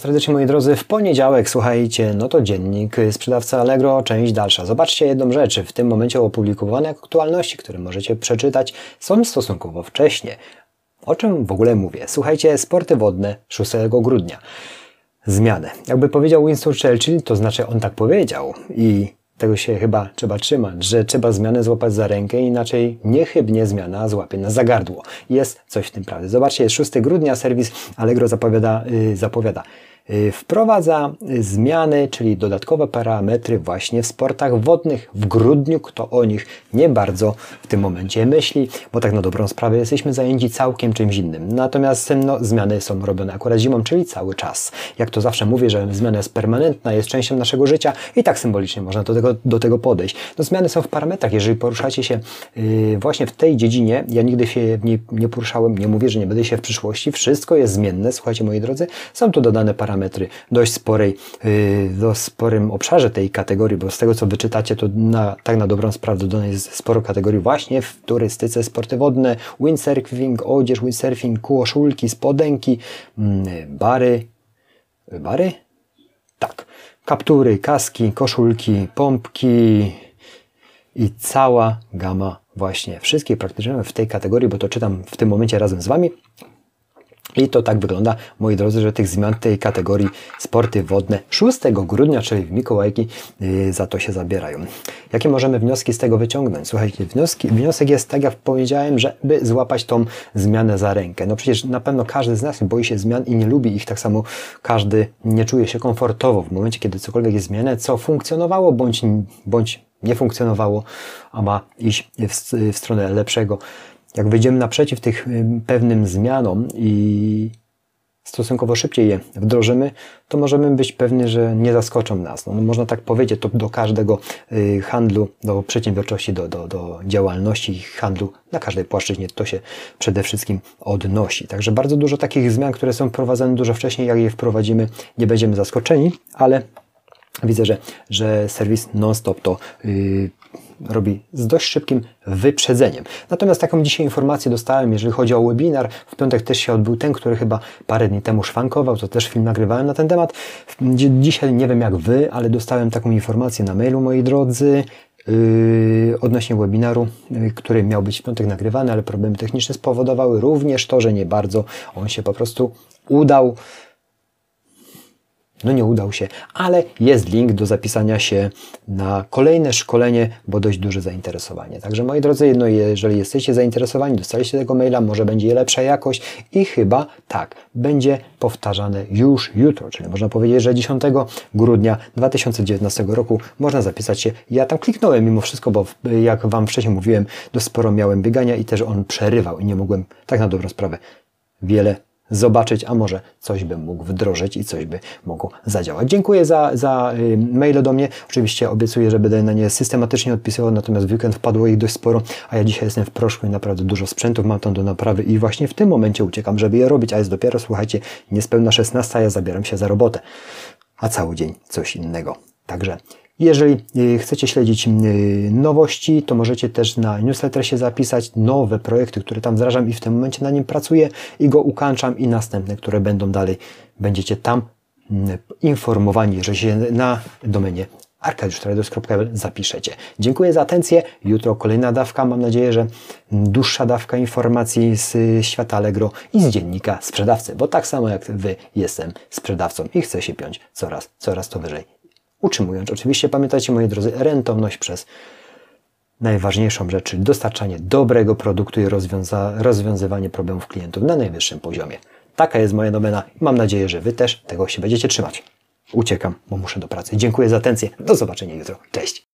Serdecznie moi drodzy, w poniedziałek słuchajcie, no to dziennik sprzedawca Allegro, część dalsza. Zobaczcie jedną rzecz, w tym momencie opublikowane aktualności, które możecie przeczytać, są stosunkowo wcześnie. O czym w ogóle mówię? Słuchajcie, sporty wodne 6 grudnia. Zmiany. Jakby powiedział Winston Churchill, to znaczy on tak powiedział i tego się chyba trzeba trzymać, że trzeba zmianę złapać za rękę, inaczej niechybnie zmiana złapie nas za gardło. Jest coś w tym prawdy. Zobaczcie, jest 6 grudnia, serwis Allegro zapowiada, yy, zapowiada wprowadza zmiany, czyli dodatkowe parametry właśnie w sportach wodnych. W grudniu kto o nich nie bardzo w tym momencie myśli, bo tak na dobrą sprawę jesteśmy zajęci całkiem czymś innym. Natomiast no, zmiany są robione akurat zimą, czyli cały czas. Jak to zawsze mówię, że zmiana jest permanentna, jest częścią naszego życia i tak symbolicznie można do tego, do tego podejść. No, zmiany są w parametrach. Jeżeli poruszacie się yy, właśnie w tej dziedzinie, ja nigdy się w niej nie poruszałem, nie mówię, że nie będę się w przyszłości, wszystko jest zmienne. Słuchajcie moi drodzy, są tu dodane parametry parametry dość sporej, y, dość sporym obszarze tej kategorii, bo z tego co wyczytacie, to na, tak na dobrą sprawę dodane jest sporo kategorii właśnie w turystyce, sporty wodne, windsurfing, odzież, windsurfing, koszulki, spodenki, mm, bary, bary? Tak. Kaptury, kaski, koszulki, pompki i cała gama właśnie wszystkie praktycznie w tej kategorii, bo to czytam w tym momencie razem z Wami. I to tak wygląda, moi drodzy, że tych zmian tej kategorii sporty wodne 6 grudnia, czyli w Mikołajki, yy, za to się zabierają. Jakie możemy wnioski z tego wyciągnąć? Słuchajcie, wnioski, wniosek jest tak, jak powiedziałem, żeby złapać tą zmianę za rękę. No przecież na pewno każdy z nas boi się zmian i nie lubi ich, tak samo każdy nie czuje się komfortowo w momencie, kiedy cokolwiek jest zmianę, co funkcjonowało bądź, bądź nie funkcjonowało, a ma iść w, w stronę lepszego jak wyjdziemy naprzeciw tych y, pewnym zmianom i stosunkowo szybciej je wdrożymy, to możemy być pewni, że nie zaskoczą nas. No, można tak powiedzieć, to do każdego y, handlu, do przedsiębiorczości, do, do, do działalności handlu, na każdej płaszczyźnie to się przede wszystkim odnosi. Także bardzo dużo takich zmian, które są wprowadzane dużo wcześniej, jak je wprowadzimy, nie będziemy zaskoczeni, ale widzę, że, że serwis non-stop to yy, robi z dość szybkim wyprzedzeniem. Natomiast taką dzisiaj informację dostałem, jeżeli chodzi o webinar. W piątek też się odbył ten, który chyba parę dni temu szwankował, to też film nagrywałem na ten temat. Dzisiaj nie wiem jak Wy, ale dostałem taką informację na mailu, moi drodzy, Yy, odnośnie webinaru, yy, który miał być w piątek nagrywany, ale problemy techniczne spowodowały również to, że nie bardzo on się po prostu udał. No nie udał się, ale jest link do zapisania się na kolejne szkolenie, bo dość duże zainteresowanie. Także moi drodzy, no jeżeli jesteście zainteresowani, dostaliście tego maila, może będzie lepsza jakość i chyba tak, będzie powtarzane już jutro, czyli można powiedzieć, że 10 grudnia 2019 roku można zapisać się. Ja tam kliknąłem mimo wszystko, bo jak Wam wcześniej mówiłem, dość sporo miałem biegania i też on przerywał i nie mogłem tak na dobrą sprawę wiele zobaczyć, a może coś bym mógł wdrożyć i coś by mogło zadziałać. Dziękuję za, za y, maile do mnie. Oczywiście obiecuję, że będę na nie systematycznie odpisywał, natomiast w weekend wpadło ich dość sporo, a ja dzisiaj jestem w proszku i naprawdę dużo sprzętów mam tam do naprawy i właśnie w tym momencie uciekam, żeby je robić, a jest dopiero, słuchajcie, niespełna 16, a ja zabieram się za robotę, a cały dzień coś innego. Także jeżeli y, chcecie śledzić y, nowości, to możecie też na newsletter się zapisać, nowe projekty, które tam wdrażam i w tym momencie na nim pracuję i go ukańczam i następne, które będą dalej, będziecie tam mm, informowani, że się na domenie arkadiusztrados.pl zapiszecie. Dziękuję za atencję. Jutro kolejna dawka. Mam nadzieję, że dłuższa dawka informacji z świata Allegro i z dziennika sprzedawcy, bo tak samo jak Wy jestem sprzedawcą i chcę się piąć coraz, coraz to wyżej utrzymując oczywiście, pamiętajcie moi drodzy, rentowność przez najważniejszą rzecz, czyli dostarczanie dobrego produktu i rozwiąza rozwiązywanie problemów klientów na najwyższym poziomie. Taka jest moja domena mam nadzieję, że Wy też tego się będziecie trzymać. Uciekam, bo muszę do pracy. Dziękuję za atencję. Do zobaczenia jutro. Cześć!